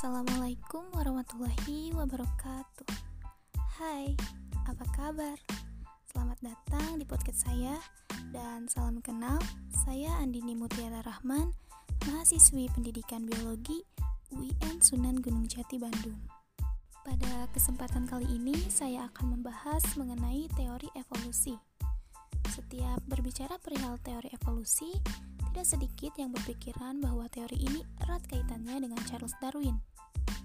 Assalamualaikum warahmatullahi wabarakatuh Hai, apa kabar? Selamat datang di podcast saya Dan salam kenal, saya Andini Mutiara Rahman Mahasiswi Pendidikan Biologi UIN Sunan Gunung Jati, Bandung Pada kesempatan kali ini, saya akan membahas mengenai teori evolusi Setiap berbicara perihal teori evolusi, tidak sedikit yang berpikiran bahwa teori ini erat kaitannya dengan Charles Darwin.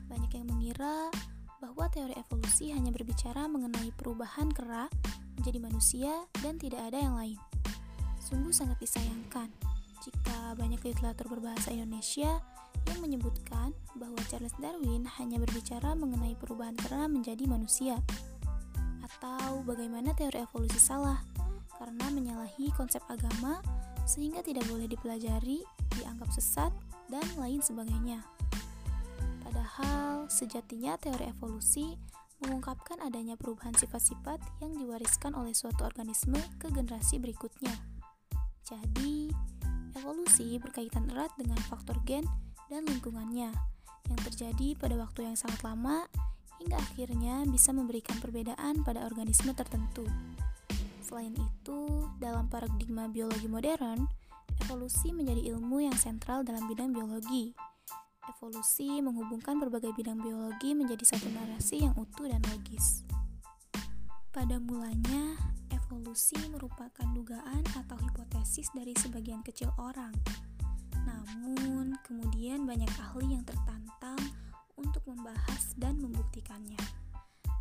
Banyak yang mengira bahwa teori evolusi hanya berbicara mengenai perubahan kera menjadi manusia dan tidak ada yang lain. Sungguh sangat disayangkan jika banyak literatur berbahasa Indonesia yang menyebutkan bahwa Charles Darwin hanya berbicara mengenai perubahan kera menjadi manusia. Atau bagaimana teori evolusi salah karena menyalahi konsep agama sehingga tidak boleh dipelajari, dianggap sesat, dan lain sebagainya. Padahal, sejatinya teori evolusi mengungkapkan adanya perubahan sifat-sifat yang diwariskan oleh suatu organisme ke generasi berikutnya. Jadi, evolusi berkaitan erat dengan faktor gen dan lingkungannya yang terjadi pada waktu yang sangat lama hingga akhirnya bisa memberikan perbedaan pada organisme tertentu. Selain itu, dalam paradigma biologi modern, evolusi menjadi ilmu yang sentral dalam bidang biologi. Evolusi menghubungkan berbagai bidang biologi menjadi satu narasi yang utuh dan logis. Pada mulanya, evolusi merupakan dugaan atau hipotesis dari sebagian kecil orang. Namun, kemudian banyak ahli yang tertantang untuk membahas dan membuktikannya.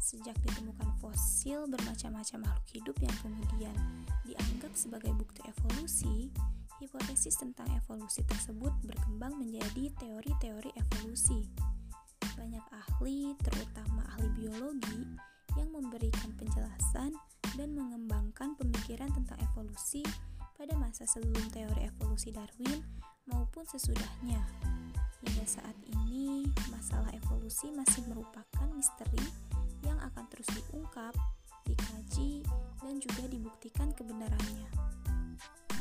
Sejak ditemukan fosil bermacam-macam makhluk hidup yang kemudian dianggap sebagai bukti evolusi, hipotesis tentang evolusi tersebut berkembang menjadi teori-teori evolusi. Banyak ahli, terutama ahli biologi, yang memberikan penjelasan dan mengembangkan pemikiran tentang evolusi pada masa sebelum teori evolusi Darwin maupun sesudahnya. Hingga saat ini, masalah evolusi masih merupakan misteri yang akan terus diungkap, dikaji, dan juga dibuktikan kebenarannya.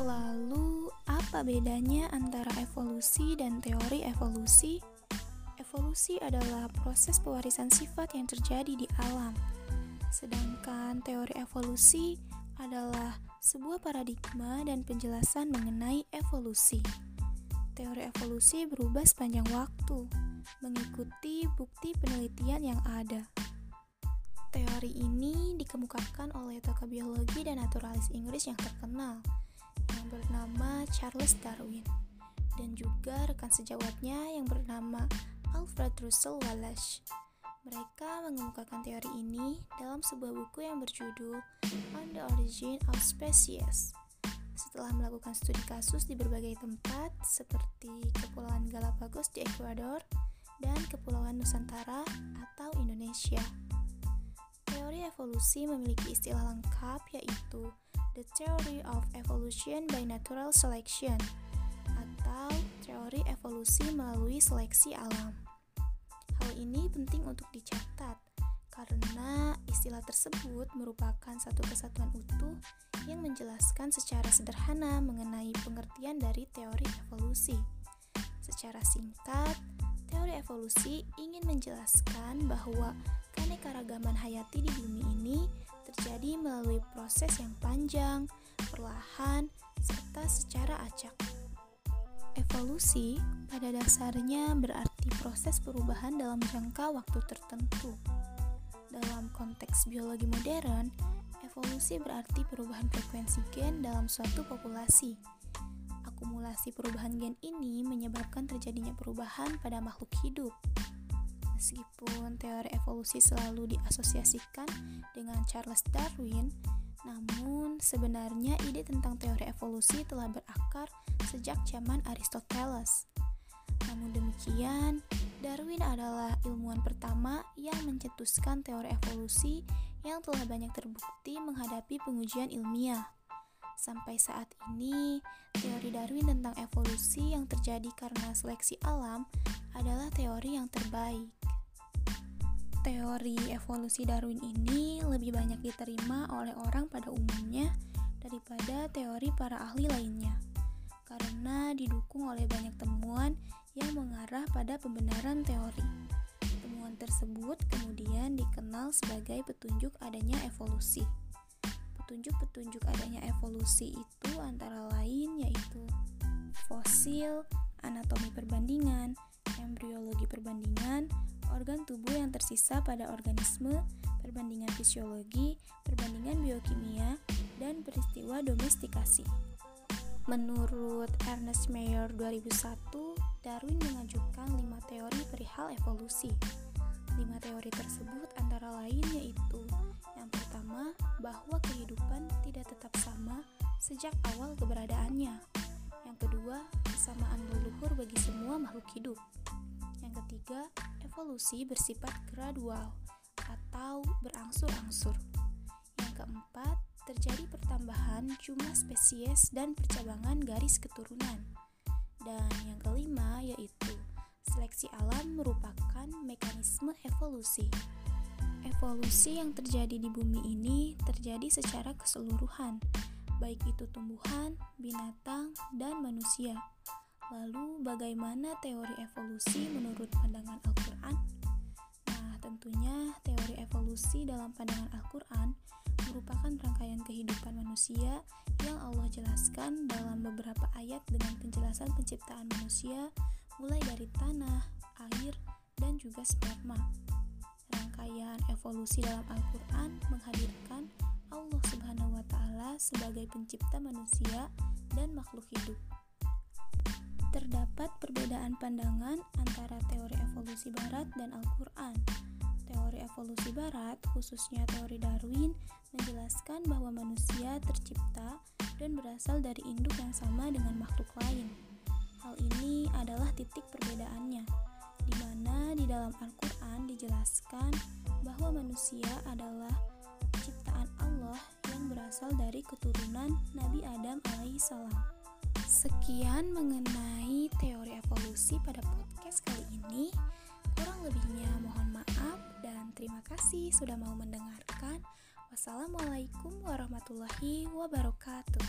Lalu, apa bedanya antara evolusi dan teori evolusi? Evolusi adalah proses pewarisan sifat yang terjadi di alam, sedangkan teori evolusi adalah sebuah paradigma dan penjelasan mengenai evolusi. Teori evolusi berubah sepanjang waktu, mengikuti bukti penelitian yang ada. Teori ini dikemukakan oleh tokoh biologi dan naturalis Inggris yang terkenal, yang bernama Charles Darwin, dan juga rekan sejawatnya yang bernama Alfred Russel Wallace. Mereka mengemukakan teori ini dalam sebuah buku yang berjudul On the Origin of Species. Setelah melakukan studi kasus di berbagai tempat seperti Kepulauan Galapagos di Ekuador dan Kepulauan Nusantara atau Indonesia. Teori evolusi memiliki istilah lengkap yaitu The Theory of Evolution by Natural Selection atau teori evolusi melalui seleksi alam. Hal ini penting untuk dicatat karena istilah tersebut merupakan satu kesatuan utuh yang menjelaskan secara sederhana mengenai pengertian dari teori evolusi. Secara singkat, teori evolusi ingin menjelaskan bahwa keanekaragaman hayati di bumi ini terjadi melalui proses yang panjang, perlahan, serta secara acak. Evolusi pada dasarnya berarti proses perubahan dalam jangka waktu tertentu. Dalam konteks biologi modern, evolusi berarti perubahan frekuensi gen dalam suatu populasi. Akumulasi perubahan gen ini menyebabkan terjadinya perubahan pada makhluk hidup. Meskipun teori evolusi selalu diasosiasikan dengan Charles Darwin, namun sebenarnya ide tentang teori evolusi telah berakar sejak zaman Aristoteles. Namun demikian, Darwin adalah ilmuwan pertama yang mencetuskan teori evolusi yang telah banyak terbukti menghadapi pengujian ilmiah. Sampai saat ini, teori Darwin tentang evolusi yang terjadi karena seleksi alam adalah teori yang terbaik teori evolusi Darwin ini lebih banyak diterima oleh orang pada umumnya daripada teori para ahli lainnya, karena didukung oleh banyak temuan yang mengarah pada pembenaran teori. Temuan tersebut kemudian dikenal sebagai petunjuk adanya evolusi. Petunjuk-petunjuk adanya evolusi itu antara lain yaitu fosil, anatomi perbandingan, embriologi perbandingan, organ tubuh yang tersisa pada organisme, perbandingan fisiologi, perbandingan biokimia, dan peristiwa domestikasi. Menurut Ernest Mayer 2001, Darwin mengajukan lima teori perihal evolusi. Lima teori tersebut antara lain yaitu sejak awal keberadaannya. Yang kedua, kesamaan leluhur bagi semua makhluk hidup. Yang ketiga, evolusi bersifat gradual atau berangsur-angsur. Yang keempat, terjadi pertambahan jumlah spesies dan percabangan garis keturunan. Dan yang kelima yaitu seleksi alam merupakan mekanisme evolusi. Evolusi yang terjadi di bumi ini terjadi secara keseluruhan, baik itu tumbuhan, binatang, dan manusia. Lalu, bagaimana teori evolusi menurut pandangan Al-Quran? Nah, tentunya teori evolusi dalam pandangan Al-Quran merupakan rangkaian kehidupan manusia yang Allah jelaskan dalam beberapa ayat dengan penjelasan penciptaan manusia mulai dari tanah, air, dan juga sperma. Rangkaian evolusi dalam Al-Quran menghadirkan Allah Subhanahu Ta'ala sebagai pencipta manusia dan makhluk hidup. Terdapat perbedaan pandangan antara teori evolusi Barat dan Al-Quran teori evolusi barat, khususnya teori Darwin, menjelaskan bahwa manusia tercipta dan berasal dari induk yang sama dengan makhluk lain. Hal ini adalah titik perbedaannya, di mana di dalam Al-Quran dijelaskan bahwa manusia adalah Allah berasal dari keturunan Nabi Adam alaihissalam. Sekian mengenai teori evolusi pada podcast kali ini. Kurang lebihnya mohon maaf dan terima kasih sudah mau mendengarkan. Wassalamualaikum warahmatullahi wabarakatuh.